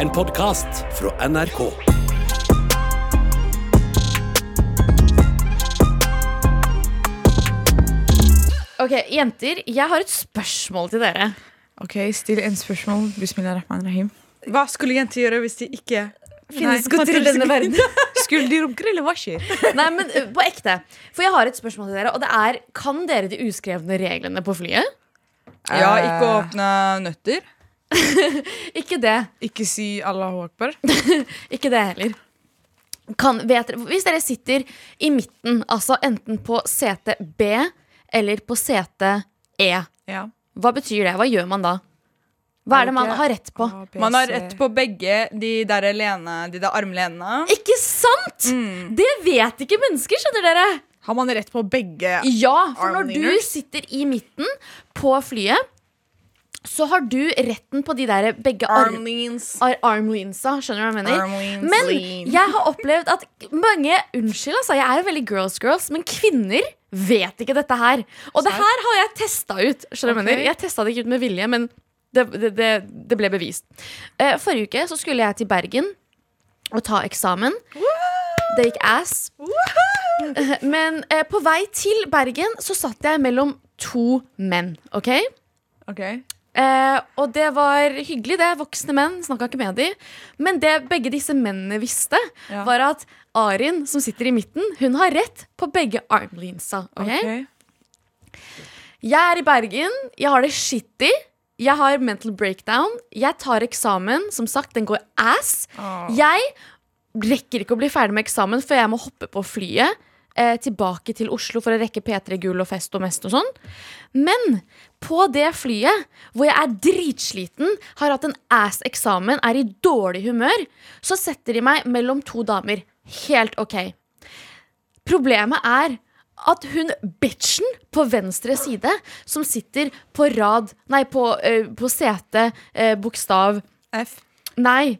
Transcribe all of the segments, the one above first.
En podkast fra NRK. Ok, Jenter, jeg har et spørsmål til dere. Ok, Still en spørsmål. Bismillah rahman rahim. Hva skulle jenter gjøre hvis de ikke Finnes gutter i denne verden? Skulle de runke, eller hva skjer? Nei, men uh, på ekte. For jeg har et spørsmål til dere, og det er Kan dere de uskrevne reglene på flyet? Ja, Eh. ikke åpne nøtter? Ikke det. Ikke si Allahu akbar. Ikke det heller. Kan, vet hvis dere sitter i midten, altså enten på sete B eller på sete E, Ja. hva betyr det? Hva gjør man da? Hva er det man har rett på? A, B, Man har rett på begge de der lene, de der armlenene. Ikke sant?! Det vet ikke mennesker, skjønner dere. Har man rett på begge? Ja, for når du sitter i midten på flyet, så har du retten på de der begge arm, Armleans. ar armleansa. Skjønner du hva jeg mener? Armleans. Men Lean. jeg har opplevd at mange Unnskyld, altså, jeg er jo veldig girls girls, men kvinner vet ikke dette her. Og det her har jeg testa ut. Skjønner du hva jeg mener? Jeg testa det ikke ut med vilje, men det, det, det, det ble bevist. Uh, forrige uke så skulle jeg til Bergen og ta eksamen. Det gikk ass. Men uh, på vei til Bergen så satt jeg mellom to menn. ok? Ok. Eh, og det var hyggelig, det. Voksne menn. Snakka ikke med dem. Men det begge disse mennene visste, Ja. var at Arin, som sitter i midten, hun har rett på begge armleansa. Okay? Okay. Jeg er i Bergen. Jeg har det shitty. Jeg har mental breakdown. Jeg tar eksamen. Som sagt, den går ass. Oh. Jeg rekker ikke å bli ferdig med eksamen før jeg må hoppe på flyet eh, tilbake til Oslo for å rekke P3 Gull og Fest og Mest og sånn. Men på det flyet, hvor jeg er dritsliten, har hatt en ass-eksamen, er i dårlig humør, så setter de meg mellom to damer. Helt OK. Problemet er at hun bitchen på venstre side, som sitter på rad Nei, på, uh, på sete, uh, bokstav F. Nei.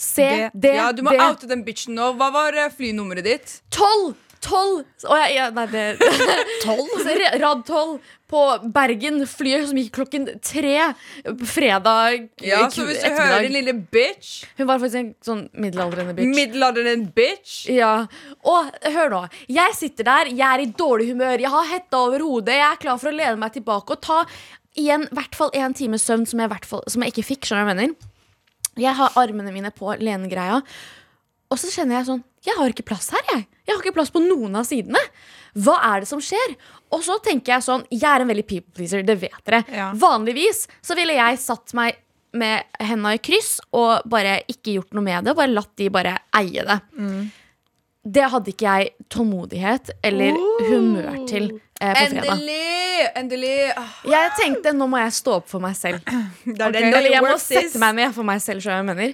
C, D, D. Ja, du må oute den bitchen nå. Hva var eh, flynummeret ditt? Tolv! Tolv! Å, ja, ja, nei, det Tolv? Rad tolv på Bergen. Flyet som gikk klokken tre fredag Ja, så hvis du hører din lille bitch, Hun var faktisk en sånn middelaldrende bitch. middelaldrende bitch ja. Og hør nå. Jeg sitter der, jeg er i dårlig humør, jeg har hetta over hodet, jeg er klar for å lene meg tilbake og ta igjen i hvert fall én time søvn som jeg, som jeg ikke fikk. Skjønner du hva jeg mener? Jeg har armene mine på lenegreia, og så kjenner jeg sånn Jeg har ikke plass her, jeg. Jeg har ikke plass på noen av sidene. Hva er det som skjer? Og så tenker jeg sånn Jeg er en veldig people pleaser, det vet dere. Ja. Vanligvis så ville jeg satt meg med henda i kryss og bare ikke gjort noe med det. Og bare latt de bare eie det. Det hadde ikke jeg tålmodighet eller humør til eh, på fredag. Endelig! Endelig. Oh. Jeg tenkte nå må jeg stå opp for meg selv. Det er Ok. den Eller jeg må sette meg ned for meg selv. Så, jeg mener.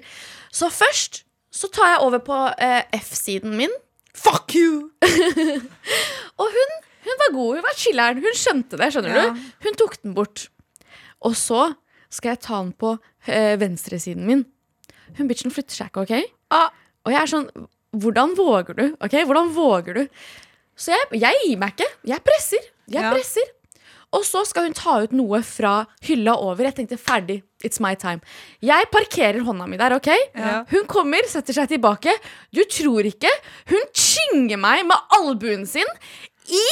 Så først så tar jeg over på eh, F-siden min. Fuck you! Og hun, hun var god. Hun var chiller'n. Hun skjønte det. skjønner Ja. du? Hun tok den bort. Og så skal jeg ta den på eh, venstresiden min. Hun bitchen flytter seg ikke, OK? Ah. Og jeg er sånn Hvordan våger du? ok? Hvordan våger du? Så jeg, jeg gir meg ikke. Jeg presser. Jeg Ja. presser. Og så skal hun ta ut noe fra hylla over. Jeg tenkte ferdig. It's my time. Jeg parkerer hånda mi der, OK? Ja. Hun kommer, setter seg tilbake. Du tror ikke. Hun chinger meg med albuen sin i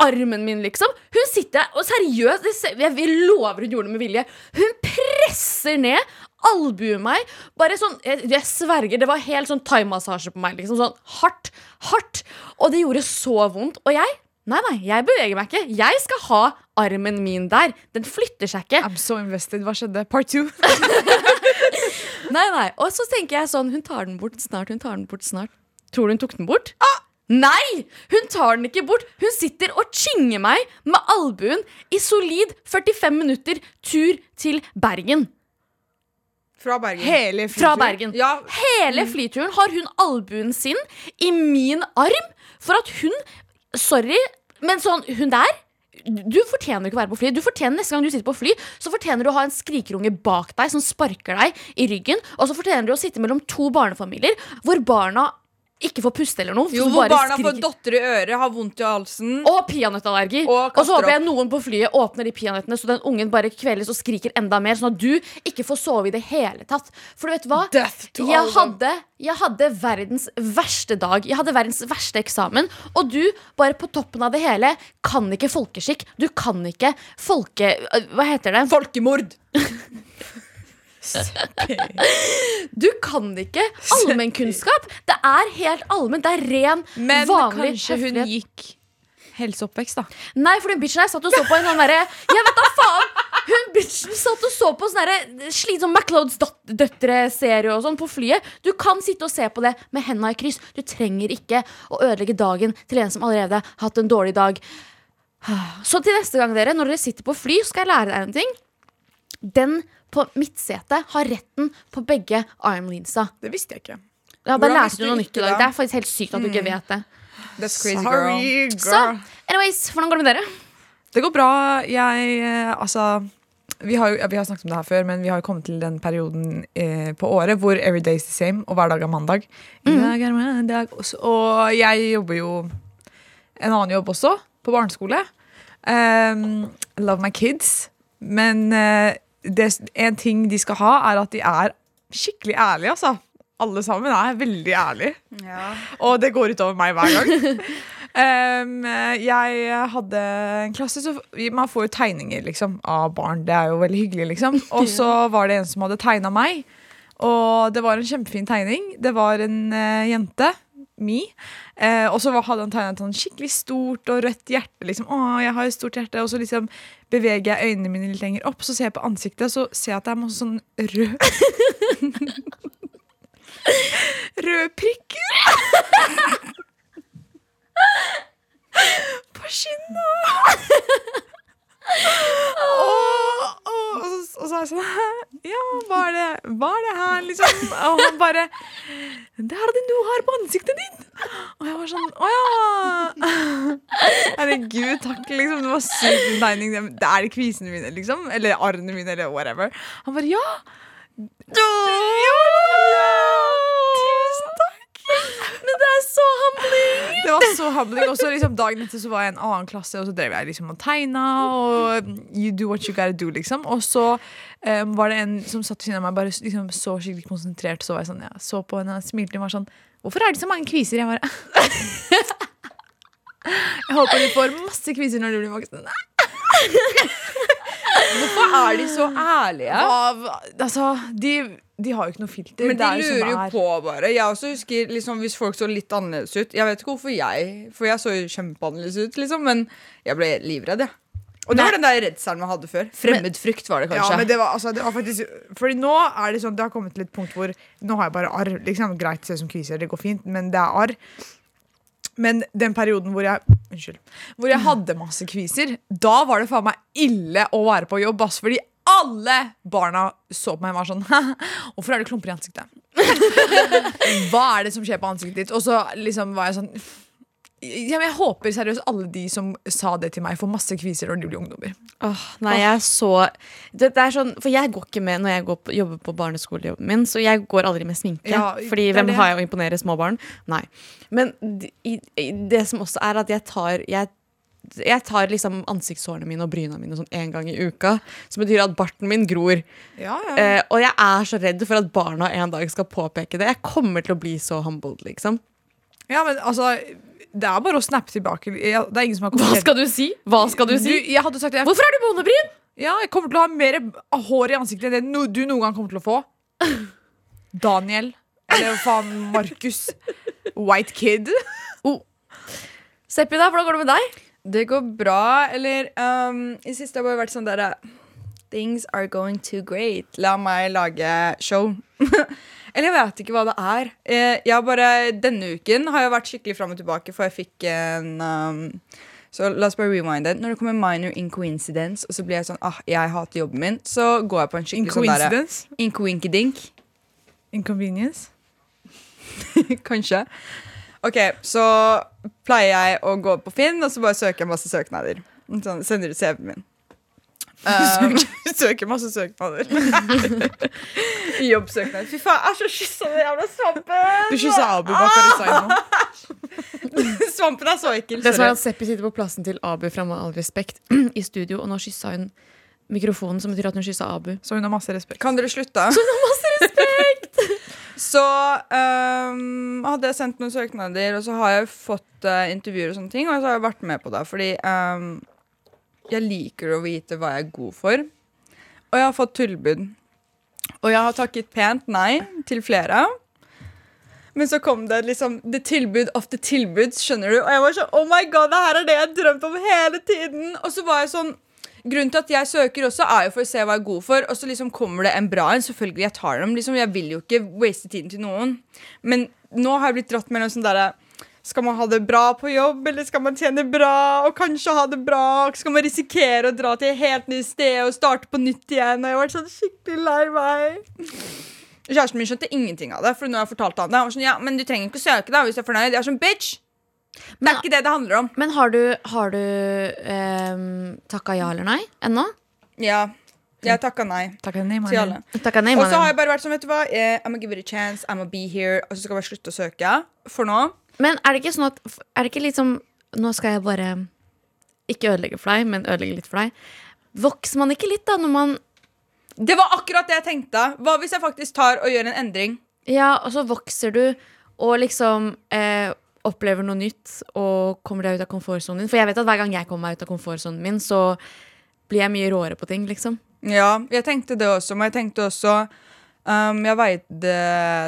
armen min, liksom. Hun sitter og seriøst, jeg, lover hun gjorde det med vilje. Hun presser ned albuen meg. Bare sånn, jeg, jeg sverger, det var helt sånn thaimassasje på meg. Liksom sånn hardt, hardt. Og det gjorde så vondt. Og jeg Nei, nei, jeg beveger meg ikke. Jeg skal ha armen min der. Den flytter seg ikke. I'm so invested. Hva skjedde? Part two. Nei, nei. Og så tenker jeg sånn Hun tar den bort snart. Hun tar den bort snart. Tror du hun tok den bort? Nei! Hun tar den ikke bort. Hun sitter og chinger meg med albuen i solid 45 minutter tur til Bergen. Fra Bergen. Hele flyturen. Fra. Bergen. Ja, Hele flyturen har hun albuen sin i min arm for at hun Sorry, men sånn Hun der du fortjener ikke å være på fly. Du fortjener Neste gang du sitter på fly, så fortjener du å ha en skrikerunge bak deg som sparker deg i ryggen. Og så fortjener du å sitte mellom to barnefamilier hvor barna ikke får puste eller noe. Jo, hvor barna får dotter i øret, har vondt i halsen. Og peanøttallergi. Og Og, så håper jeg noen på flyet åpner de peanøttene, så den ungen bare kveles og skriker enda mer, sånn at du ikke får sove i det hele tatt. For du vet hva? Jeg hadde, jeg hadde verdens verste dag. Jeg hadde verdens verste eksamen. Og du, bare på toppen av det hele, kan ikke folkeskikk. Du kan ikke folke... øh, Hva heter det? Folkemord! Du kan ikke allmennkunnskap. Det er helt allment. Det er ren, Men vanlig kanskje hun høflighet. gikk helseoppvekst, da. Nei, for den bitchen her satt og så på en sånn derre Jeg vet da faen! Hun bitchen satt og så på sånn derre slitsom MacLeods døt- døtre-serie og sånn på flyet. Du kan sitte og se på det med henda i kryss. Du trenger ikke å ødelegge dagen til en som allerede har hatt en dårlig dag. Så til neste gang, dere, når dere sitter på fly, skal jeg lære deg en ting. Den på midtsetet har retten på begge armlinsa. Det visste jeg ikke. Ja, da lærte du du noe nytt i dag. det? Er faktisk helt sykt at du ikke vet det. That's crazy, girl. Sorry, Så, girl. anyways, hvordan går det med dere? Det går bra. Jeg eh, Altså vi har, ja, vi har snakket om det her før, men vi har kommet til den perioden eh, på året hvor every day is the same, og hver dag er mandag. Mm. dag er mandag. Og jeg jobber jo en annen jobb også, på barneskole. Um, love my kids. Men eh, det, en ting de skal ha, er at de er skikkelig ærlige, altså. Alle sammen er veldig ærlige. Ja. Og det går utover meg hver gang. Um, jeg hadde en klasse så Man får jo tegninger liksom, av barn. Det er jo veldig hyggelig. liksom Og så var det en som hadde tegna meg. Og det var en kjempefin tegning. Det var en uh, jente. Me. Eh, og så hadde han tegna et sånn skikkelig stort og rødt hjerte. Liksom. Å, jeg har et stort hjerte Og så liksom beveger jeg øynene mine litt lenger opp, så ser jeg på ansiktet, så ser jeg at det er masse sånn rød Røde prikker. på kinnet. og, og, og, så, og så er sånn «Hæ? Ja, hva er det, hva er det her, liksom? Og han bare Det er det du har på ansiktet ditt. Og jeg var sånn Å ja. Herregud, takk, liksom. Det var sykt tegning. Det er kvisene mine, liksom. Eller arrene mine, eller whatever. Han bare Ja. ja. Det er så humbling! Det var så humbling. Og så liksom dagen etter så var jeg i en annen klasse, og så drev jeg liksom og tegna. Og you do what you gotta do, liksom. Og så um, var det en som satt ved siden av meg, bare liksom så skikkelig konsentrert. Så var jeg sånn, ja, så på henne og smilte og var sånn Hvorfor er det så mange kviser? Jeg bare Jeg håper du får masse kviser når du blir voksen. Hvorfor er de så ærlige? Av, altså, de, de har jo ikke noe filter. Men de er lurer jo på, bare. Jeg også husker liksom, Hvis folk så litt annerledes ut Jeg vet ikke hvorfor jeg For jeg så jo kjempeannerledes ut, liksom, men jeg ble livredd, jeg. Og det var den der redselen man hadde før. Fremmedfrykt var det Ja, kanskje. men det var, altså, det var faktisk Fordi nå er det sånn Det har kommet til et punkt hvor Nå har jeg bare arr. Liksom, greit, se som kviser, det går fint, men det er arr. Men den perioden hvor jeg Unnskyld. Hvor jeg hadde masse kviser, da var det faen meg ille å være på jobb. Ass, fordi alle barna så på meg og var sånn Hvorfor er det klumper i ansiktet? Hva er det som skjer på ansiktet ditt? Og så liksom var jeg sånn Jeg håper seriøst alle de som sa det til meg, får masse kviser når de blir ungdommer. Åh, nei, jeg er så det, det er sånn, For jeg går ikke med når jeg går på, jobber på barneskolejobben min. Så jeg går aldri med sminke. Ja, fordi hvem det. har jeg å imponere små barn? Nei. Men d- i, i, det som også er at jeg tar jeg, jeg tar liksom ansiktshårene mine og bryna mine sånn en gang i uka. Som betyr at barten min gror. Ja, ja. Eh, og jeg er så redd for at barna en dag skal påpeke det. Jeg kommer til å bli så humbled, liksom. Ja, men altså Det er bare å snappe tilbake. Jeg, det er ingen som har Hva skal du si? Hva skal du si? jeg hadde sagt jeg, Hvorfor er du monobryn? ja, jeg kommer til å ha mer hår i ansiktet enn det no, du noen gang kommer til å få. Daniel. Eller faen. Markus. White kid. Seppi, da, hvordan går det med deg? Det går bra, eller um, I siste har det bare vært sånn derre Things are going too great. La meg lage show. eller jeg vet ikke hva det er. Eh, jeg bare, Denne uken har jeg vært skikkelig fram og tilbake, for jeg fikk en um, Så la oss bare rewinde. Når det kommer minor incoincidence, og så blir jeg sånn ah, jeg hater jobben min, så går jeg på en skikkelig sånn derre Incoincidence. Inconvenience. Kanskje. Ok, så pleier jeg å gå på Finn, og så bare søker jeg masse søknader. Sånn, sender ut CV-en min. Um, Søker, søker masse søknader. jobbsøknad. Fy faen, jeg er så kyssa den jævla svampen! Du kyssa Abu Bakar Hussein nå. Svampen er så ekkel. Det som er at Seppi sitter på plassen til Abu fra Med all respekt i studio, og nå kyssa hun mikrofonen, som betyr at hun kyssa Abu. Så hun har masse respekt. Kan dere slutte? Så hun har masse respekt um, hadde jeg sendt noen søknader, og så har jeg fått uh, intervjuer og sånne ting. Og så har jeg vært med på det, fordi um, jeg liker å vite hva jeg er god for. Og jeg har fått tilbud. Og jeg har takket pent nei til flere. Men så kom det liksom the tilbud of the tilbud skjønner du? Og jeg var sånn Oh my god, det her er det jeg har drømt om hele tiden! Og så var jeg sånn Grunnen til at jeg søker også, er jo for å se hva jeg er god for. Og så liksom kommer det en bra en. Selvfølgelig, jeg tar dem. Liksom, jeg vil jo ikke waste tiden til noen. Men nå har jeg blitt dratt mellom sånn derre skal man ha det bra på jobb, eller skal man tjene bra og kanskje ha det bra? Skal man risikere å dra til et helt nytt sted og starte på nytt igjen? Og jeg har vært sånn skikkelig lei meg. Kjæresten min skjønte ingenting av det. For når jeg fortalte han det, han var sånn, ja, men du trenger ikke søke da hvis du er fornøyd. Jeg er sånn, bitch! Det er ikke det det handler om. Men har du, har du um, takka ja eller nei ennå? Ja, jeg takka nei Takka nei, til alle. Takka nei, Og så har jeg bare vært sånn, vet du hva, eh, I'm gonna give it a chance, I'm gonna be here, og så skal jeg bare slutte å søke. For nå. Men er det ikke sånn at Er det ikke litt som Nå skal jeg bare ikke ødelegge for deg, men ødelegge litt for deg. Vokser man ikke litt da når man Det var akkurat det jeg tenkte. Hva hvis jeg faktisk tar og gjør en endring? Ja, og så vokser du og liksom eh, opplever noe nytt og kommer deg ut av komfortsonen din. For jeg vet at hver gang jeg kommer meg ut av komfortsonen min, så blir jeg mye råere på ting, liksom. Ja, jeg tenkte det også, men jeg tenkte også um, Jeg veide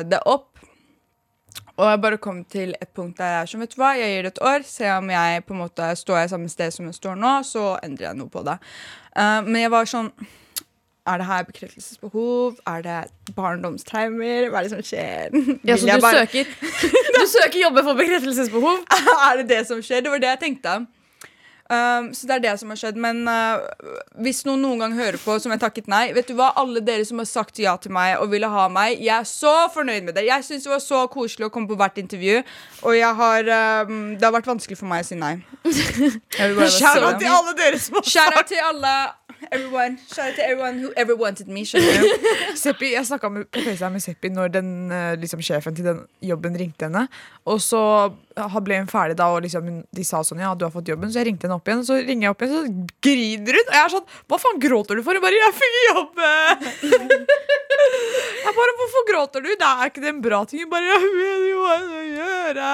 det opp. Og jeg bare kom til et punkt der jeg er sånn, vet du hva, jeg gir det et år. Se om jeg på en måte står jeg samme sted som jeg står nå, så endrer jeg noe på det. Uh, men jeg var sånn Er det her bekreftelsesbehov? Er det barndomstraumer? Hva er det som skjer? Ja, så du bare- søker, du søker jobber for bekreftelsesbehov? er det det som skjer? Det var det jeg tenkte. Um, så det er det som har skjedd. Men uh, hvis noen noen gang hører på som jeg takket nei Vet du hva, Alle dere som har sagt ja til meg og ville ha meg, jeg er så fornøyd med det. Jeg syns det var så koselig å komme på hvert intervju, og jeg har, um, det har vært vanskelig for meg å si nei. Si til alle dere som har sagt out til alle. Everyone. Shout out to everyone who ever wanted me. Seppi, jeg snakka på FaceTime med Seppi når den, eh, liksom, sjefen til den jobben ringte henne. Og så ble hun ferdig da, og liksom, de sa sånn Ja, du har fått jobben. Så jeg ringte henne opp igjen, og så ringer jeg opp igjen, så griner hun. Og jeg er sånn Hva faen gråter du for? Hun bare Jeg fikk jobbe! jeg bare Hvorfor gråter du? Det er ikke det en bra ting? Hun bare Jeg vet jo hva jeg skal gjøre.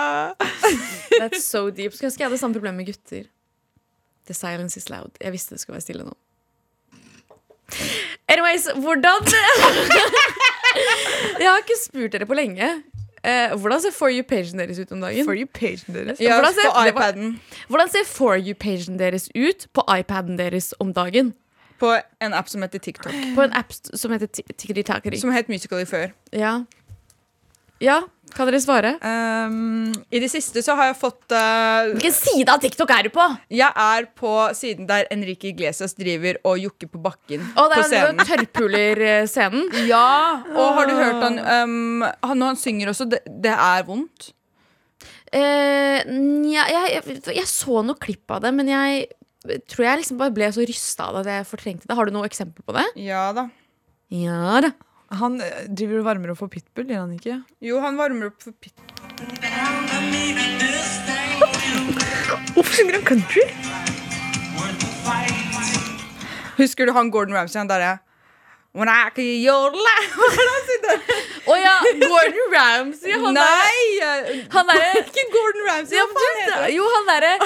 That's so deep. Skulle ønske jeg hadde samme problem med gutter. The silence is loud. Jeg visste det skulle være stille nå. Anyways, hvordan Jeg har ikke spurt dere på lenge. Eh, hvordan ser For you-pagen deres ut om dagen? For you pagen deres. Ja, Hvordan ser- på iPaden. Hvordan ser For you-pagen deres ut på iPaden deres om dagen? På en app som heter TikTok. På en app som heter Ti- Tikkeri Takkeri. Som het Musical.ly før. Ja. ja, kan dere svare? Um, I det siste så har jeg fått uh, Hvilken side av TikTok er du på? Jeg er på siden der Enrique Iglesias driver og jokker på bakken det på scenen. tørrpuler-scenen. Ja, og har du hørt han, um, han Når han synger også, det, det er vondt. Uh, nja, jeg, jeg, jeg så noe klipp av det, men jeg tror jeg liksom bare ble så rysta av det at jeg fortrengte det. Har du noe eksempel på det? Ja da. Ja da. Han eh, driver og varmer opp for pitbull, gjør han ikke? Jo, han varmer opp for pitbull. Hvorfor synger han country? Husker du han Gordon Ramsay? Han derre When I can yodle Å ja! Gordon Ramsay. Han der- Er, Han er, Ikke Gordon Ramsay. ja, Jo, han derre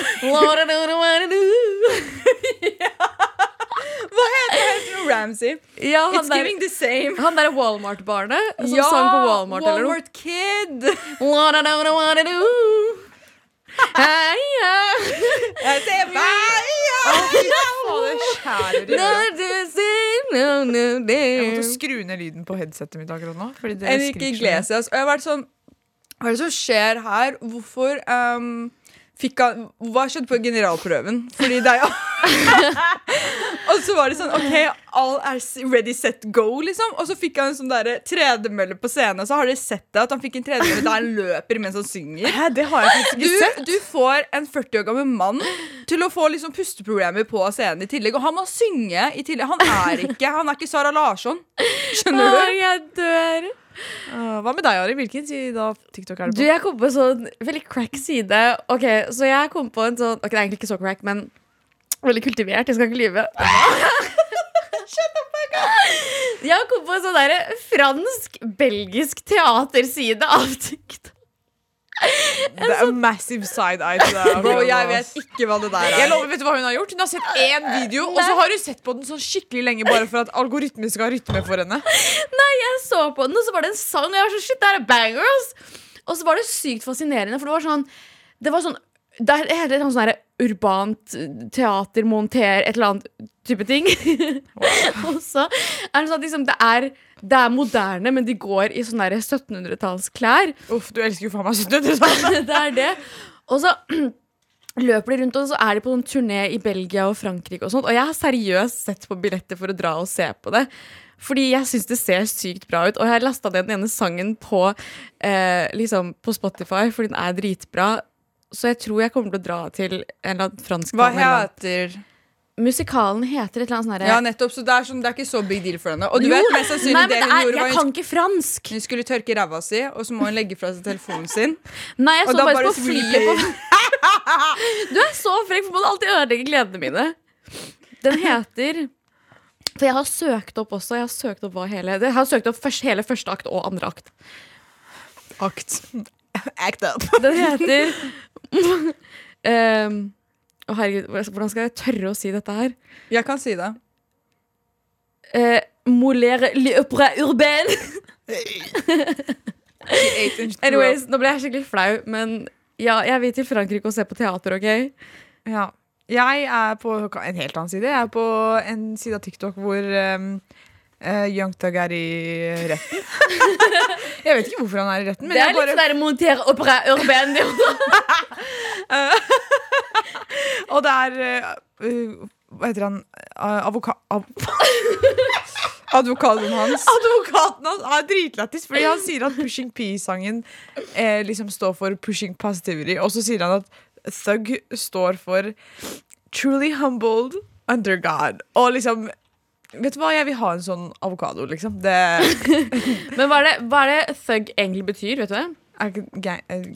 han? Ramsay. Ja, It's der- giving the same. han derre Walmart-barnet som sang på Walmart. Walmart Kid. Jeg ser øret. Jeg måtte skru ned lyden på headsetet mitt akkurat nå. Fordi det Enrique. Iglesias. Og jeg har vært sånn Hva er det som skjer her? Hvorfor um, han Hva skjedde på generalprøven? Fordi det er jo Og så var det sånn OK, all er ready, set, go, liksom. Og så fikk han en sånn der tredemølle på scenen. Så har dere sett det, at han fikk en tredemølle der han løper mens han synger. Hæ, det har jeg faktisk ikke sett. du får en 40 år gammel mann til å få liksom pusteproblemer på scenen i tillegg. Og han må synge i tillegg. Han er ikke Han er ikke Sara Larsson. Skjønner Å, du? jeg dør. Uh, hva med deg, Ari? Hvilken side av TikTok er Du, du jeg kom på en sånn veldig crack side. Ok, Så jeg kom på en sånn Ok, det er egentlig ikke så crack, men veldig kultivert. Jeg skal ikke lyve. Shut up! Jeg kom på en sånn derre fransk-belgisk teaterside av TikTok. Det er en massive side-eye til deg. Bro, jeg vet ikke hva det der er. lover, vet du hva Hun har gjort? Hun har sett én video, og så har hun sett på den sånn skikkelig lenge bare for at algoritmen skal ha rytme for henne. Nei, jeg så på den, og så var det en sang, og jeg var sånn Shit, det er bangers! Og så var det sykt fascinerende, for det var sånn Det var sånn det er hele sånn sånn urbant teater, monter, et eller annet type ting. og så er det sånn at liksom, det, er, det er moderne, men de går i sånne der 1700-tallsklær. Uff, du elsker jo faen meg 1700-tallet. det er det. Og så løper de rundt, og så er de på en turné i Belgia og Frankrike. Og sånt Og jeg har seriøst sett på billetter for å dra og se på det. Fordi jeg syns det ser sykt bra ut. Og jeg har lasta ned den ene sangen på, eh, liksom på Spotify, fordi den er dritbra. Så jeg tror jeg kommer til å dra til en eller annen fransk Hva heter Musikalen heter et eller annet sånn herre Ja, nettopp, så det er, sånn, det er ikke så big deal for henne. Og du Jo, vet mest sannsynlig nei, det det er, gjorde, Jeg var kan hun, ikke fransk! hun skulle tørke ræva si, og så må hun legge fra seg telefonen sin. Nei, jeg så bare, bare på flyet Du er så frekk, for man alltid ødelegger gledene mine. Den heter For jeg har søkt opp også. Jeg har søkt opp hele Jeg har søkt opp først, hele første akt og andre akt. Akt. Act up. Den heter um, Å, herregud, hvordan skal jeg tørre å si dette her? Jeg kan si det. Uh, Molere l'opera urbaine. Anyways, nå ble jeg skikkelig flau, men ja, jeg vil til Frankrike og se på teater, OK? Ja. Jeg er på en helt annen side. Jeg er på en side av TikTok hvor um, eh, Young Thug er i retten. jeg vet ikke hvorfor han er i retten, men Det er bare... litt sånn montere opera urban. Og det er uh, Hva heter han? Uh, avoka... Av, Advokaten hans. advokaten hans er dritlættis, fordi han sier at Pushing P-sangen eh, liksom står for pushing positivity, og så sier han at Thug står for truly humbled under God. Og liksom Vet du hva, jeg vil ha en sånn avokado, liksom. Det Men hva er, det, hva er det thug egentlig betyr? vet du det? er ikke gang, eh,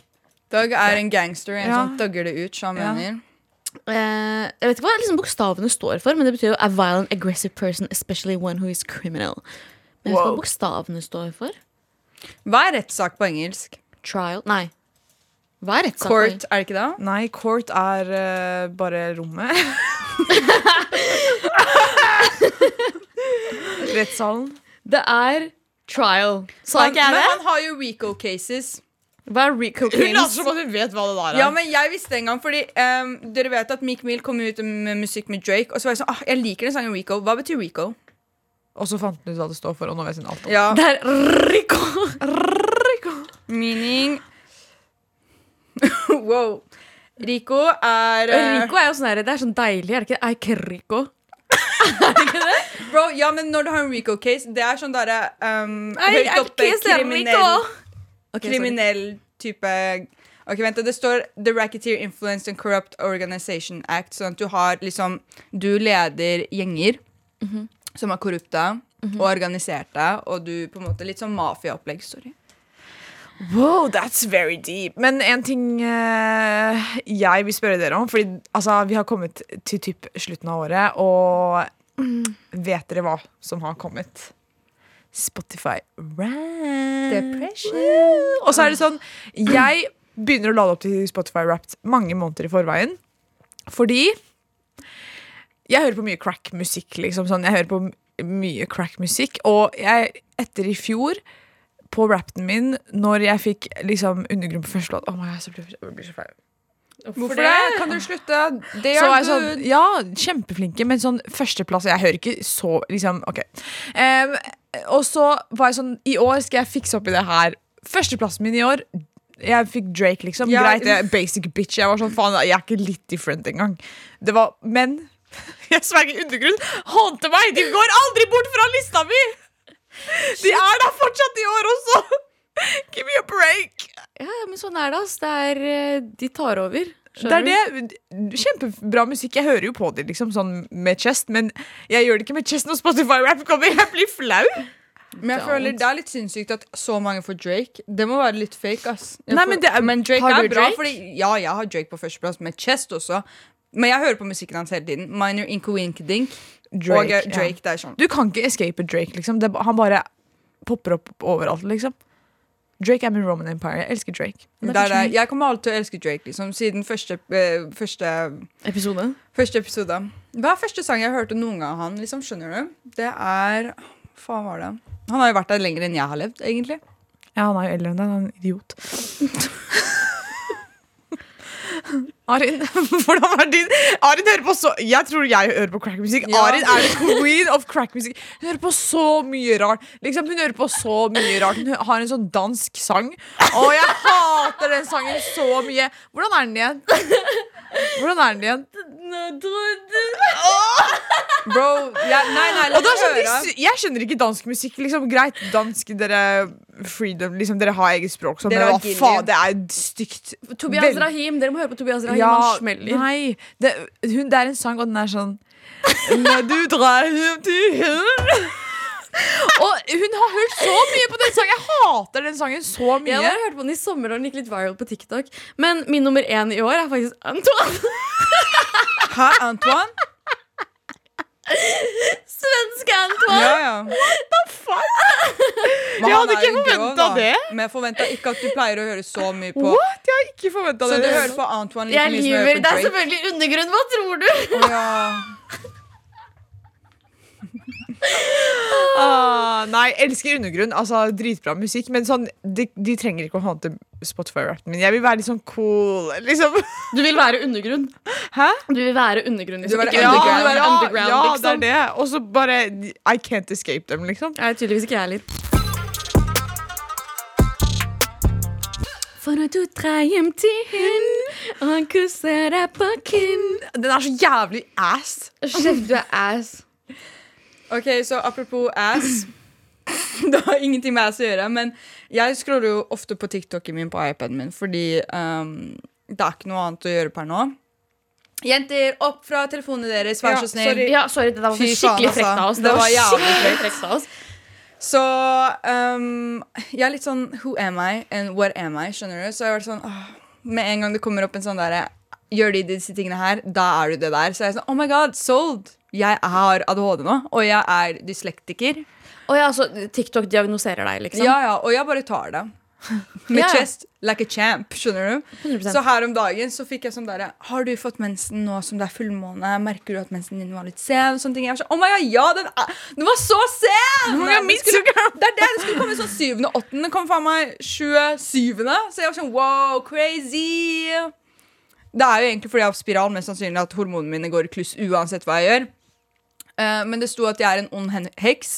Doug er en gangster, en Ja. som dugger det ut, som han mener. Eh, jeg vet ikke hva liksom bokstavene står for, men det betyr jo a violent, aggressive person, especially one who is criminal. Men jeg vet ikke Wow. hva bokstavene står for. Hva er rettssak på engelsk? Trial Nei. Hva er rettssak? Court, er det ikke det? Nei, court er eh, bare rommet. Rettssalen. Det er trial. Sa ikke jeg men det? han har jo Rico cases. Hva er Rico Hun later Kings? som at hun vet hva det der er. Ja, men jeg visste en gang, fordi ehm, Dere vet at Meek Mill kom ut med musikk med Drake. Og så var jeg sånn, ah, jeg liker den sangen Rico. Hva betyr Rico? Og så fant hun ut hva det står for, og nå vet hun alt om Ja, Det er Rico. meaning Wow. Rico er eh, Rico er jo sånn her, Det er sånn deilig, er det ikke? Er ikke Rico? Bro, ja, men når du har en Rico-case, det er sånn derre um, høyt er oppe kriminell, okay, kriminell type Ok, vent, det står The Racketeer Influenced and Corrupt Organization Act. Sånn at du har liksom Du leder gjenger Mhm. som er korrupte og organiserte, og du på en måte Litt sånn mafiaopplegg. Sorry. Wow, that's very deep. Men en ting eh, jeg vil spørre dere om. Fordi altså, vi har kommet til typ slutten av året, og vet dere hva som har kommet? Spotify Wrapped. Depression. Og så er det sånn Jeg begynner å lade opp til Spotify Wrapped mange måneder i forveien. Fordi jeg hører på mye crack-musikk. Liksom, sånn. Jeg hører på mye crack-musikk. Og jeg, etter i fjor, på rappen min, når jeg fikk liksom undergrunn på første låt oh my God, så blir jeg blir så flau. Hvorfor det? Kan du slutte? Det Så er jeg sånn, ja, kjempeflinke, men sånn førsteplass Jeg hører ikke så liksom, OK. Um, og så var jeg sånn I år skal jeg fikse opp i det her. Førsteplassen min i år Jeg fikk Drake, liksom. Ja. Greit, jeg basic bitch. Jeg var sånn, faen, jeg er ikke litt different engang. Det var, men Jeg sverger undergrunn. Hånte meg! De går aldri bort fra lista mi! De er der fortsatt i år også! Give me a break! Ja, men sånn er det, ass. Det er, eh, de tar over. Det er det. Kjempebra musikk. Jeg hører jo på det liksom sånn med chest, men jeg gjør det ikke med chest når Spotify-rap kommer. Jeg blir flau. Men jeg føler det er litt sinnssykt at så mange får Drake. Det må være litt fake, ass. Nei, får- men det er- men Drake er bra, Drake? fordi Ja, jeg har Drake på førsteplass, med Chest også. Men jeg hører på musikken hans hele tiden. Minor Inko Wink Dink. Drake, og Drake ja. Det er sånn. Du kan ikke escape Drake, liksom. Det, han bare popper opp overalt, liksom. Drake er min Roman Empire. Jeg elsker Drake. Men Det er kanskje- det. Jeg kommer alltid til å elske Drake, liksom. Siden første, eh, første, Episode. første episode. Hva er første sang jeg hørte noen gang av han? Liksom, skjønner du? Det er faen var det? Han har jo vært der lenger enn jeg har levd, egentlig. Ja, han er jo eldre enn deg. Han er en idiot. Arin, hvordan var din Arin hører på så Jeg tror jeg hører på crackmusikk. Ja. Arin er the queen of crackmusikk. Hun hører på så mye rart. Liksom, hun hører på så mye rart Hun har en sånn dansk sang. Og jeg hater den sangen så mye. Hvordan er den igjen? Hvordan er den igjen? Bro, jeg, nei, nei, la meg høre. jeg skjønner ikke dansk musikk. Liksom, greit, dansk, dere freedom, liksom, dere har eget språk. Sånn, men hva faen, det er stygt. Tobias Rahim. Dere må høre på Tobias Rahim. Han smeller. nei det, hun, det er en sang, og den er sånn Når du drar hjem til henne Og hun har hørt så mye på den sangen. Jeg hater den sangen så mye. Jeg har hørt på den i sommer, og den gikk litt viral på TikTok. Men min nummer én i år er faktisk Antoine. Hæ, Antoine? Svenske Antoine. Ja, ja. Men Jeg han hadde er ikke jo grov, da. det. Men jeg forventa ikke at du pleier å høre så mye på What? Jeg har ikke forventa Så det. du hører på Antoine like Jeg mye som du lyver. hører Det på er Drake? selvfølgelig undergrunn. Hva tror du? Ja. Ah, nei, elsker undergrunn. Altså, Dritbra musikk. Men sånn, de, de trenger ikke å hante Spotify-rappen min. Jeg vil være litt sånn cool. Liksom. Du vil være undergrunn. Hæ? Du vil være undergrunn. liksom. være Ikke Ja, underground. du vil være ja, underground, ja, det er liksom. det. Og så bare I can't escape them, liksom. Nei, tydeligvis ikke jeg heller. For at du drar hjem til hun og kysser deg på kinn. Den er så jævlig ass. Kjeft, du er ass. Ok, så apropos ass Det har ingenting med ass å gjøre, men jeg scroller jo ofte på TikToken min på iPaden min, fordi um, det er ikke noe annet å gjøre per nå. Jenter, opp fra telefonene deres, vær Ja, så snill. sorry. Ja, sorry, det var Fy skikkelig faen, frekt av altså. oss. Det var jævlig skikkelig frekt av oss. Så um, jeg er litt sånn Who am I and what am I? Skjønner du? Så jeg har vært sånn åh, Med en gang det kommer opp en sånn derre Gjør de disse tingene her, da er du det der. Så jeg er sånn Oh my god, sold! Jeg har ADHD nå, og jeg er dyslektiker. Og ja, altså, TikTok diagnoserer deg, liksom. Ja, ja, og jeg bare tar det. Med Ja. chest like a champ, skjønner du? 100%. Så her om dagen så fikk jeg sånn derre Har du fått mensen nå som det er fullmåne? Merker du at mensen din var litt sen? Og sånne ting. Jeg var sånn, oh my god, ja, den, er, den var så sen! my God, skulle, det er det, det skulle komme sånn syvende, åttende. Kom faen meg 27. Så jeg var sånn wow, crazy. Det er jo egentlig fordi jeg har spiral, mest sannsynlig at hormonene mine går i kluss uansett hva jeg gjør. Uh, men det sto at jeg er en ond heks. heks.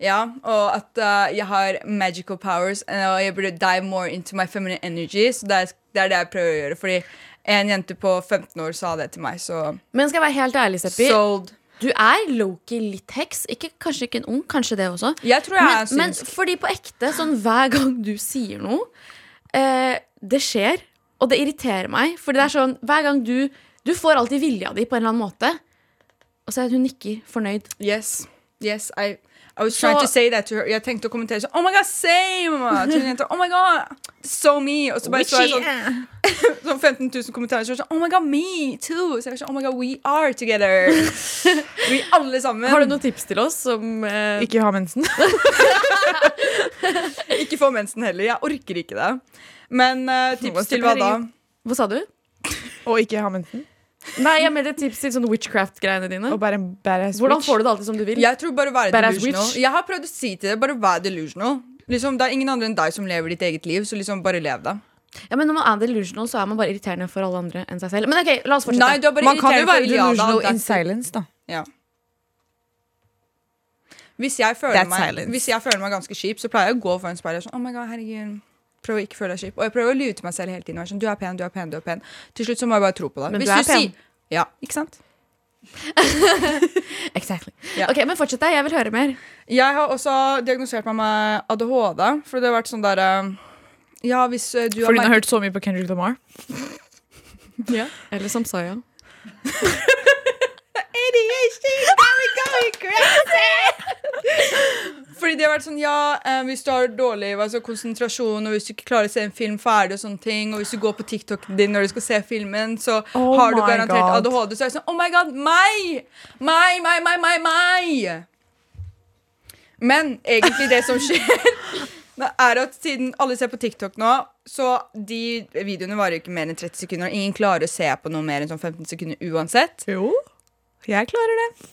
Ja, og at uh, jeg har magical powers, eh, og jeg burde dive more into my feminine energy. Så det er, det er det jeg prøver å gjøre. Fordi en jente på 15 år sa det til meg, så Men skal jeg være helt ærlig, Seppi, sold. du er low-key litt heks. Ikke, kanskje ikke en ung, kanskje det også. Jeg tror jeg er Men, men fordi på ekte, sånn hver gang du sier noe eh, Det skjer, og det irriterer meg. Fordi det er sånn, hver gang du Du får alltid vilja di på en eller annen måte. Og så er hun nikker fornøyd. Yes. Yes, I, I was Så- trying to say that to her. Jeg tenkte å kommentere sånn Oh my god, same! Til. Oh my god, so me! Og så bare så jeg sånn, sånn 15 000 kommentarer. Så jeg sånn, oh my god, me too! Så jeg var sånn, oh my god, we are together. Vi alle sammen. Har du noen tips til oss som eh, Ikke ha mensen. Ikke få mensen heller. Jeg orker ikke det. Men uh, tips til hva da? Hva sa du? Å ikke ha mensen. Nei, jeg mener tips til sånn witchcraft-greiene dine. Og bare en badass Hvordan får du det alltid som du vil? Jeg tror bare være Badass delusional. witch. Jeg har prøvd å si til deg, bare vær delusional. Liksom, det er ingen andre enn deg som lever ditt eget liv, så liksom bare lev det. Ja, men Når man er delusional, så er man bare irriterende for alle andre enn seg selv. Men ok, la oss fortsette. Nei, du er bare Man kan jo være delusional in silence, da. Ja. Hvis jeg, føler That's meg, silence. hvis jeg føler meg ganske kjip, så pleier jeg å gå foran speilet og sånn, oh my god, herregud, prøv å ikke føle deg kjip. Og jeg prøver å lyve til meg selv hele tiden. Sånn, du er pen, du er pen, du er pen. Til slutt så må jeg bare tro på det. Men Hvis du er pen. sier- Ja, ikke sant? Exactly. Ja. Ok, Men fortsett deg, jeg vil høre mer. Jeg har også diagnosert meg med ADHD, for det har vært sånn derre Ja, hvis eh, du har Fordi hun har hørt så mye på Kendrick Lamar. ja. Eller som Saya. Fordi det har vært sånn, ja, eh, hvis du har dårlig altså, konsentrasjon, og hvis du ikke klarer å se en film ferdig, og sånne ting, og hvis du går på TikTok din når du skal se filmen, så Oh har du my garantert God. ADHD. Så er det sånn, oh my god, meg! Meg, meg, meg, meg, meg! Men egentlig det som skjer, er at siden alle ser på TikTok nå, så de videoene varer jo ikke mer enn 30 sekunder, og ingen klarer å se på noe mer enn sånn 15 sekunder uansett. Jo, jeg klarer det.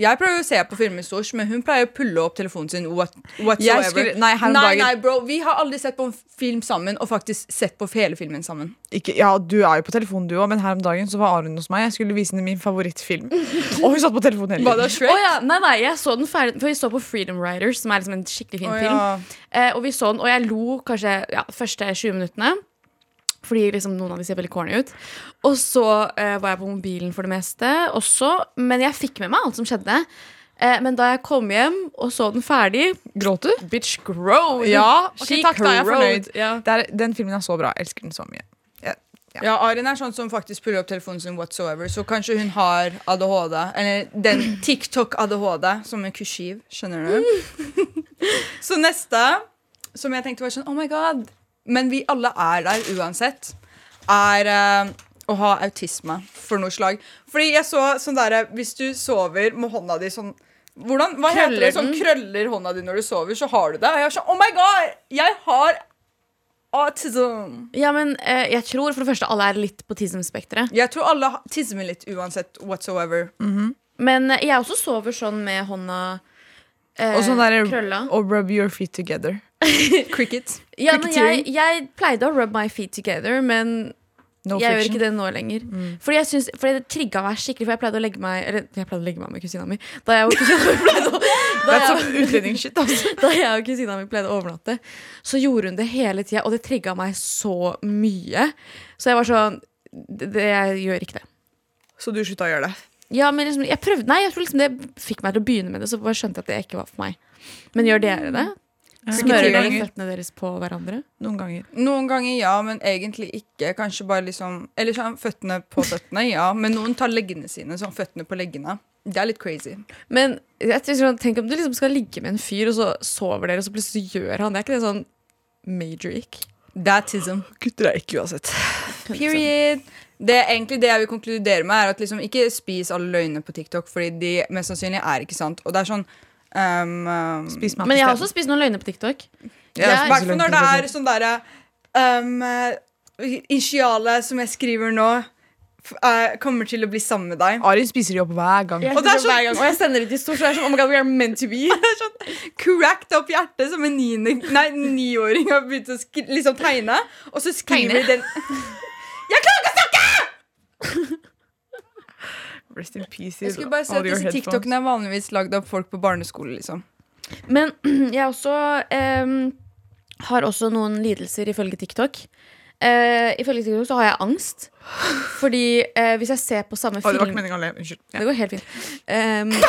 Jeg prøver å se på filmer stort, men hun pleier å pulle opp telefonen sin what, whatsoever. skulle, nei, Nei, nei, bro, vi har aldri sett på en film sammen, og faktisk sett på hele filmen sammen. ikke, Ja, du er jo på telefonen du òg, men her om dagen så var Aron hos meg. Jeg skulle vise henne min favorittfilm. Og hun satt på telefonen hele tiden. Oh, ja, nei, nei, jeg så den ferdig For vi så på Freedom Riders, som er liksom en skikkelig fin oh, film. ja. Eh, og vi så den, og jeg lo kanskje ja, første 20 minuttene. Fordi liksom noen av de ser veldig corny ut. Og så eh, var jeg på mobilen for det meste også. Men jeg fikk med meg alt som skjedde. Eh, men da jeg kom hjem og så den ferdig Gråt du? Bitch grow. Ja, okay, takk da, jeg er fornøyd. Ja. Det er, den filmen er så bra. Jeg elsker den så mye. Ja. Ja, Arin er sånn som faktisk puller opp telefonen sin whatsoever, så kanskje hun har ADHD. Eller den TikTok-ADHD, som er kursiv. Skjønner du? så neste, som jeg tenkte var sånn Oh my god. Men vi alle er der uansett. Er eh, å ha autisme for noe slag. Fordi jeg så sånn derre Hvis du sover med hånda di sånn hvordan, hva heter Krøller det? Sånn krøller hånda di når du sover, så har du det. Og jeg er sånn Oh my god! Jeg har autism. ja, men eh, jeg tror for det første alle er litt på tism-spekteret. Jeg tror alle ha- tisser litt uansett whatsoever. Men eh, jeg også sover sånn med hånda eh, Og sånn der krølla. Og rub your feet together. Cricket. Ja, men jeg, jeg pleide å rub my feet together, men No jeg gjør ikke det nå lenger. Fordi jeg synes, fordi det trigga meg skikkelig, for jeg pleide å legge meg Eller jeg pleide å legge meg med kusina mi. Da jeg og kusina mi pleide å da jeg, utlendingshit, altså. da jeg og kusina mi pleide å overnatte, så gjorde hun det hele tida, og det trigga meg så mye. Så jeg var sånn det, det, Jeg gjør ikke det. Så du slutta å gjøre det. Ja, men liksom, jeg prøvde, nei, jeg tror liksom det fikk meg til å begynne med det, så bare skjønte jeg at det ikke var for meg. Men gjør dere det? Smører dere føttene deres på hverandre? Noen ganger. Noen ganger ja, men egentlig ikke. Kanskje bare liksom Eller sånn føttene på føttene, ja. Men noen tar leggene sine, sånn føttene på leggene. Det er litt crazy. Men jeg tenker sånn, tenk om du liksom skal ligge med en fyr, og så sover dere, og så plutselig gjør han det. Er ikke det sånn major ick? Datism. Gutter er ikke uansett. Period. Det er egentlig det jeg vil konkludere med, er at liksom ikke spis alle løgnene på TikTok, fordi de mest sannsynlig er ikke sant. Og det er sånn um, um, Spis mat Men jeg har også spist noen løgner på TikTok. Ja, I hvert fall når det er sånn derre um, eh, Initialet som jeg skriver nå, eh, kommer til å bli sammen med deg. Arin spiser de opp hver gang. Jeg Og det er sånn- hver gang, og jeg sender det til stort, så det er sånn Oh my god, we are meant to be. Sånn cracked opp hjerte som en niåring har begynt å skri, liksom tegne. Og så skriver de den Jeg klarer ikke å snakke! Rest in peace. Jeg skulle bare si at disse. TikTokene er vanligvis lagd av folk på barneskole. liksom Men jeg også ehm, har også noen lidelser ifølge TikTok. Eh, ifølge TikTok så har jeg angst. Fordi eh, hvis jeg ser på samme Å, det var film ikke meningen å le. Unnskyld. Ja. Det går helt fint. Ehm,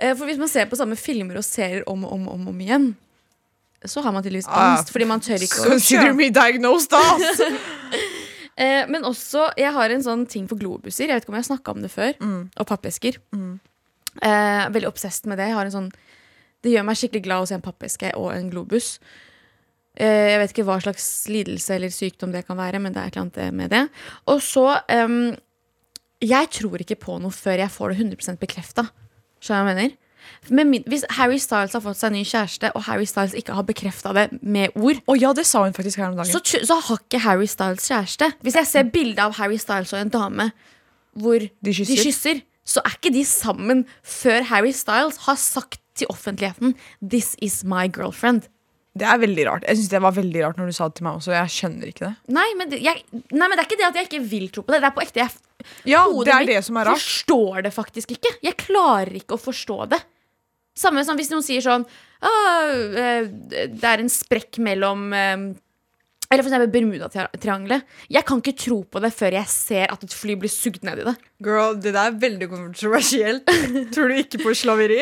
eh, for hvis man ser på samme filmer og serier om og om, om, om igjen, så har man tydeligvis Ah. angst. Fordi man tør ikke å Consider me diagnosed, ass! Eh, men også, jeg har en sånn ting for globuser. Jeg vet ikke om jeg har snakka om det før. Mm. Og pappesker. Eh, veldig obsessed med det. Jeg har en sånn, det gjør meg skikkelig glad å se en pappeske og en globus. Eh, jeg vet ikke hva slags lidelse eller sykdom det kan være, men det er et eller annet med det. Og så Jeg tror ikke på noe før jeg får det 100 bekrefta. Skjønner du hva jeg mener? Men hvis Harry Styles har fått seg en ny kjæreste, og Harry Styles ikke har bekrefta det med ord, Å ja, det sa hun faktisk her om dagen. så, så har ikke Harry Styles kjæreste. Hvis jeg ser bilde av Harry Styles og en dame hvor De kysser. så er ikke de sammen før Harry Styles har sagt til offentligheten 'This is my girlfriend'. Det er veldig rart. Jeg synes det var veldig rart når du sa det til meg også. Jeg skjønner ikke det. Nei men, det, jeg, nei, men det er ikke det at jeg ikke vil tro på det. Det er på ekte. Jeg, Ja, det er det som er rart. forstår det faktisk ikke. Jeg klarer ikke å forstå det. Samme som hvis noen sier sånn «Ah, eh, Det er en sprekk mellom eh, Eller for eksempel Bermudatriangelet. Jeg kan ikke tro på det før jeg ser at et fly blir sugd ned i det. Girl, det der er veldig kontroversielt. Tror du ikke på slaveri?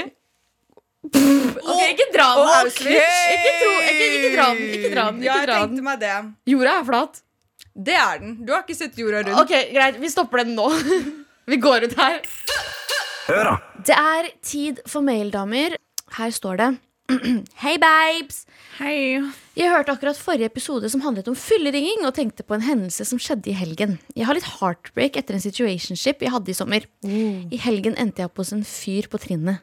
Ok, Ikke dra den! Ok. Ikke, tro, ikke, ikke dra den. Ikke dra den. Ja, jeg dra tenkte den. meg det. Jorda er flat. Det er den. Du har ikke sett jorda rundt. Ok, Greit, vi stopper den nå. vi går ut her. Hør da. Det er tid for maildamer. Her står det Hei, babes! Hei. Jeg hørte akkurat forrige episode som handlet om fylleringing, og tenkte på en hendelse som skjedde i helgen. Jeg har litt heartbreak etter en situationship jeg hadde i sommer. I helgen endte jeg opp hos en fyr på trinnet.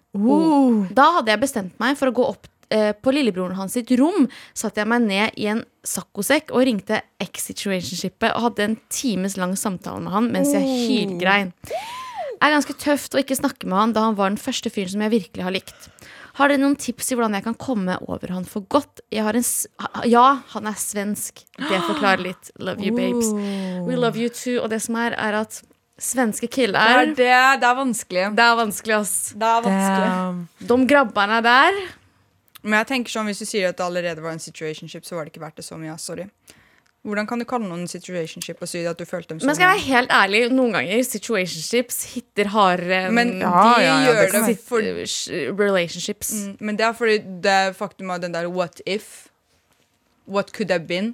Da hadde jeg bestemt meg for å gå opp eh, på lillebroren hans sitt rom. Satte jeg meg ned i en saccosekk og ringte ex-situationshipet og hadde en times lang samtale med han mens jeg hylgrein. Det er ganske tøft å ikke snakke med han da han var den første fyren som jeg virkelig har likt. Har dere noen tips i hvordan jeg kan komme over han for godt? Jeg har en s ja, han er svensk. Det forklarer litt. Love you, babes. We love you too. Og det som er, er at svenske Det killer er, det, det er vanskelig. Det er vanskelig, ass. Det er vanskelig. De grabberne der Men jeg tenker sånn, hvis du sier at det allerede var en situationship, så var det ikke verdt det så mye. Sorry. Hvordan kan du kalle noen situationship og si at du følte dem sånn? Men skal jeg være helt ærlig, noen ganger situationships hitter hardere enn Men Ja, de ja, ja, gjør det det, for relationships. Mm, Men det er fordi det faktum av den der what if, what could have been,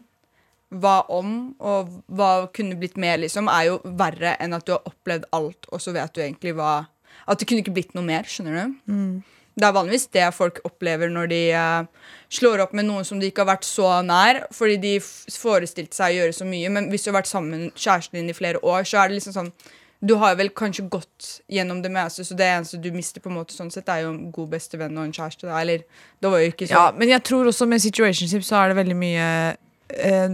hva om, og hva kunne blitt mer, liksom, er jo verre enn at du har opplevd alt, og så vet du egentlig hva At det kunne ikke blitt noe mer, skjønner du? Det er vanligvis det folk opplever når de uh, slår opp med noen som de ikke har vært så nær, fordi de forestilte seg å gjøre så mye. Men hvis du har vært sammen med kjæresten din i flere år, så er det liksom sånn Du har vel kanskje gått gjennom det meste, så det eneste du mister, på en måte sånn sett, er jo en god bestevenn og en kjæreste. Da. Eller det var jo ikke Ja, sånn. men jeg tror også med situationship så er det veldig mye eh,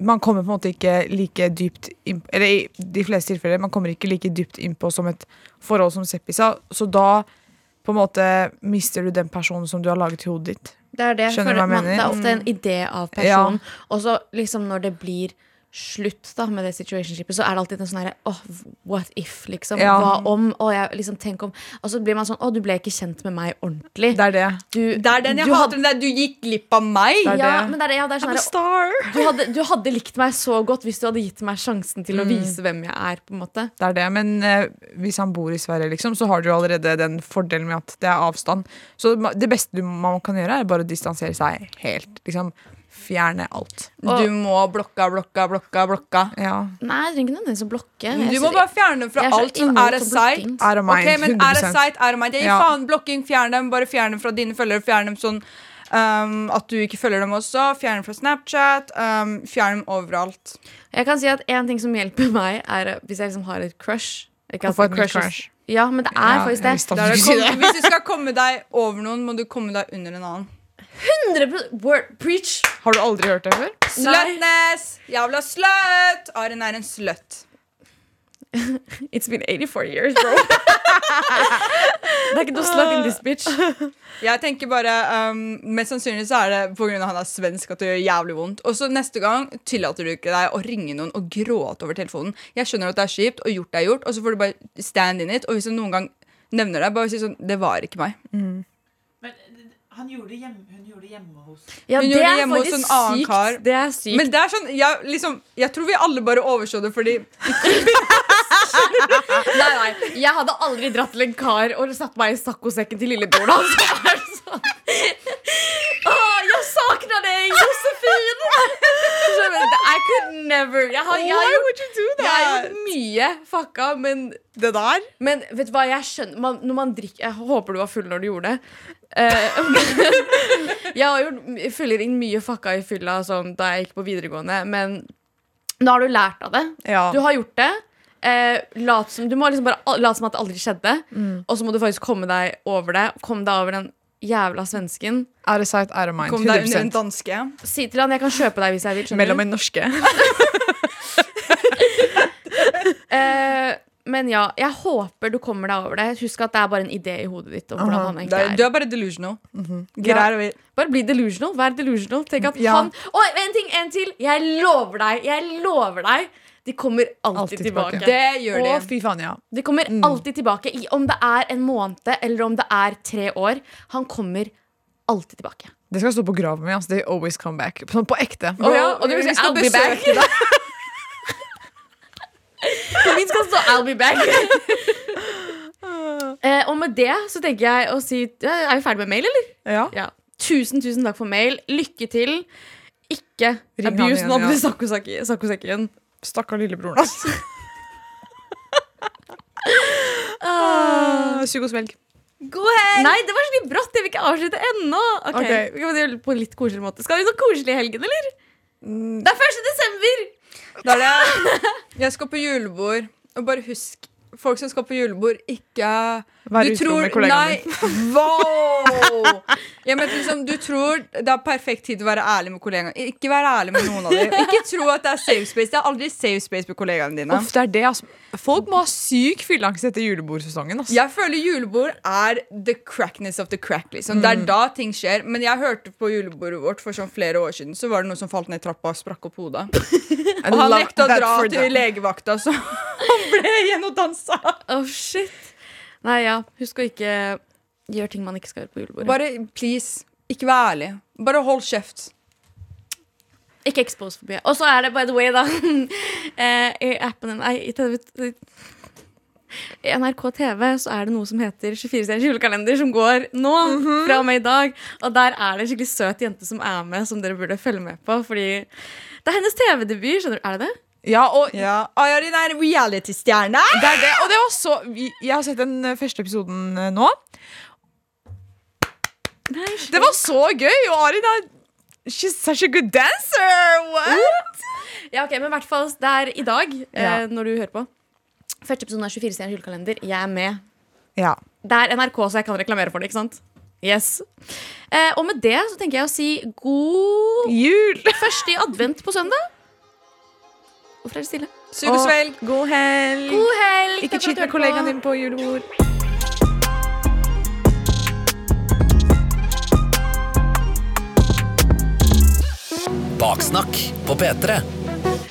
Man kommer på en måte ikke like dypt inn Eller i de fleste tilfeller, man kommer ikke like dypt innpå som et forhold som Seppi sa. Så da på en måte mister du den personen som du har laget i hodet ditt. Det er det. Skjønner du hva jeg man, mener? det er ofte en idé av personen. Og så liksom når det blir slutt da med det situationshipet, så er det alltid en sånn herre oh, what if, liksom. Ja. Hva om? og jeg liksom tenk om Og så blir man sånn Å, du ble ikke kjent med meg ordentlig. Det er det. Du, Det er den jeg hater. Den du gikk glipp av meg! Det er Ja, det. men det er. Ja, det er sånn herre, star. du, hadde, du hadde likt meg så godt hvis du hadde gitt meg sjansen til å Mm. vise hvem jeg er. på en måte Det er det, men eh, hvis han bor i Sverige, liksom, så har du jo allerede den fordelen med at det er avstand. Så det beste man kan gjøre, er bare å distansere seg helt. Liksom, fjerne alt. Du må blokka, blokka, blokka, blokka. Ja. Nei, jeg trenger ikke nødvendigvis å blokke. Du må bare fjerne fra jeg er så alt som er a å sight. blokking. Out of mind. Ok, men er a 100%. sight, er a mind. Jeg gir Ja. faen blokking, fjern dem. Bare fjern dem fra dine følgere. Fjern dem sånn um, at du ikke følger dem også. Fjern dem fra Snapchat. Um, fjern dem overalt. Jeg kan si at En ting som hjelper meg, er eh, hvis jeg liksom har et crush. Ikke Å få et crush. Ja, men det er Ja, faktisk det. hvis du skal komme deg over noen, må du komme deg under en annen. 100 word, Preach! Har du aldri hørt det før? Slutness! Jævla slut! Aren er en slut. It's been 84 years, bro. det er ikke noe slut in this bitch. Jeg tenker bare um, Mest sannsynlig så er det pga. han er svensk at det gjør jævlig vondt. Og så neste gang tillater du ikke deg å ringe noen og gråte over telefonen. Jeg skjønner at det er kjipt, og gjort er gjort, og så får du bare stand in it. Og hvis du noen gang nevner det, bare si sånn Det var ikke meg. Eh, han gjorde det hjemme, hun gjorde det hjemme hos Ja, Hun gjorde det hjemme hos en annen sykt. kar. Det er sykt. Men det er sånn jeg, liksom, jeg tror vi alle bare overså det fordi Nei, nei, jeg hadde aldri dratt til en kar og satt meg i saccosekken til lillebroren hans. Så Åh, deg, Josefin! I could never. Jeg har, jeg har, Why would you do that? jeg har gjort mye fucka, men Det der? Men vet du hva, jeg skjønner man, Når man drikker Jeg håper du var full når du gjorde det. Uh, jeg har gjort fyller inn mye fucka i fylla sånn, da jeg gikk på videregående, men nå har du lært av det. Ja. Du har gjort det. Eh, lat som, du må liksom bare late som at det aldri skjedde, Mm. og så må du faktisk komme deg over det. Komme deg over den jævla svensken. Out of sight, out of mind. Kom deg under en danske. Si til han jeg kan kjøpe deg hvis jeg vil. skjønner Mellom en norske. Eh, men ja, jeg håper du kommer deg over det. Husk at det er bare en idé i hodet ditt. Aha. han er, er. du er bare delusional. Ja. out of it. Bare bli delusional. Vær delusional. Tenk at Ja. han Oi, en ting, en til! Jeg lover deg, jeg lover deg. De kommer alltid, Alltid tilbake. tilbake. Det gjør Å, de. fy faen, ja. De kommer alltid tilbake. I, om det er en måned eller om det er tre år. Han kommer alltid tilbake. Det skal stå på graven min. Altså. They always come back. Sånn på ekte. Oh, ja, og det vil si I'll be back. For. Min skal stå 'I'll be back'. eh, og med det så tenker jeg å si ja, Er vi ferdig med mail, eller? Ja. Ja. Tusen, tusen takk for mail. Lykke til. Ikke Ring abuse den andre sakkosekken. Stakkar lillebroren, altså. Ah, Sug og svelg. God helg! Nei, det var så litt brått. Jeg vil ikke avslutte ennå. Ok, okay. Vi kan gjøre det på en litt koselig måte. Skal vi noe koselig i helgen, eller? Det er 1. desember! Da er det Jeg skal på julebord, og bare husk Folk som skal på julebord, ikke Vær du utro med kollegaen nei, wow! Ja, men liksom, du tror det er perfekt tid å være ærlig med kollegaene. Ikke være ærlig med noen av dem. Ikke tro at det er safe space. Det er aldri safe space med kollegaene dine. Uff, det er det, altså. Folk må ha syk fylleangst etter julebordsesongen. Altså. Jeg føler julebord er the crackness of the crack. Liksom. Det er da ting skjer. Men jeg hørte på julebordet vårt for sånn flere år siden, så var det noen som falt ned trappa og sprakk opp hodet. Og han nekta å dra til legevakta, så han ble igjen og dansa. Oh, shit. Nei, ja. Husk å ikke gjøre ting man ikke skal gjøre på julebordet. Bare please, ikke vær ærlig. Bare hold kjeft. Ikke expose for mye. Og så er det, by the way, da eh, I appen Nei, i TV i NRK TV så er det noe som heter 24 stjerners julekalender, som går nå. Fra og med i dag. Og der er det en skikkelig søt jente som er med, som dere burde følge med på. Fordi det er hennes TV-debut. skjønner du, Er det det? Ja, og Ja, Ayarin er reality-stjerne. det er det. Og det var så Jeg har sett den eh, første episoden eh, nå. Det var så gøy! Og Arin er She's such a good dancer! What? Ja, ok, Men i hvert fall det er i dag, Ja. eh, når du hører på. Første episode er 24 stjerners julekalender. Jeg er med. Ja. Det er NRK, så jeg kan reklamere for det. ikke sant? Yes. Eh, og med det så tenker jeg å si god Jul! første i advent på søndag. Hvorfor er det stille? Sug og svelg. God helg! God helg! Ikke cheat med kollegaen din på julebord. Baksnakk på P3.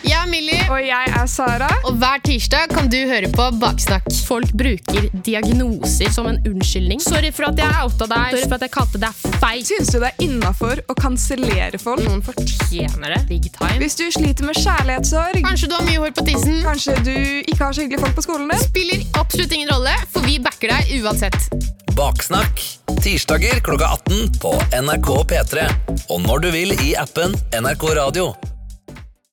Jeg er Millie, Og jeg er Sara. og hver tirsdag kan du høre på Baksnakk. Folk bruker diagnoser som en unnskyldning. Sorry for at jeg outa deg. Sorry for at jeg kalte deg feil. Syns du det er innafor å kansellere folk? Noen fortjener det. Big time. Hvis du sliter med kjærlighetssorg, Kanskje du har mye hår på tissen. kanskje du ikke har så hyggelige folk på skolen din? Spiller absolutt ingen rolle, for vi backer deg uansett. Baksnakk. Tirsdager klokka 18 på NRK P3. Og når du vil i appen NRK Radio.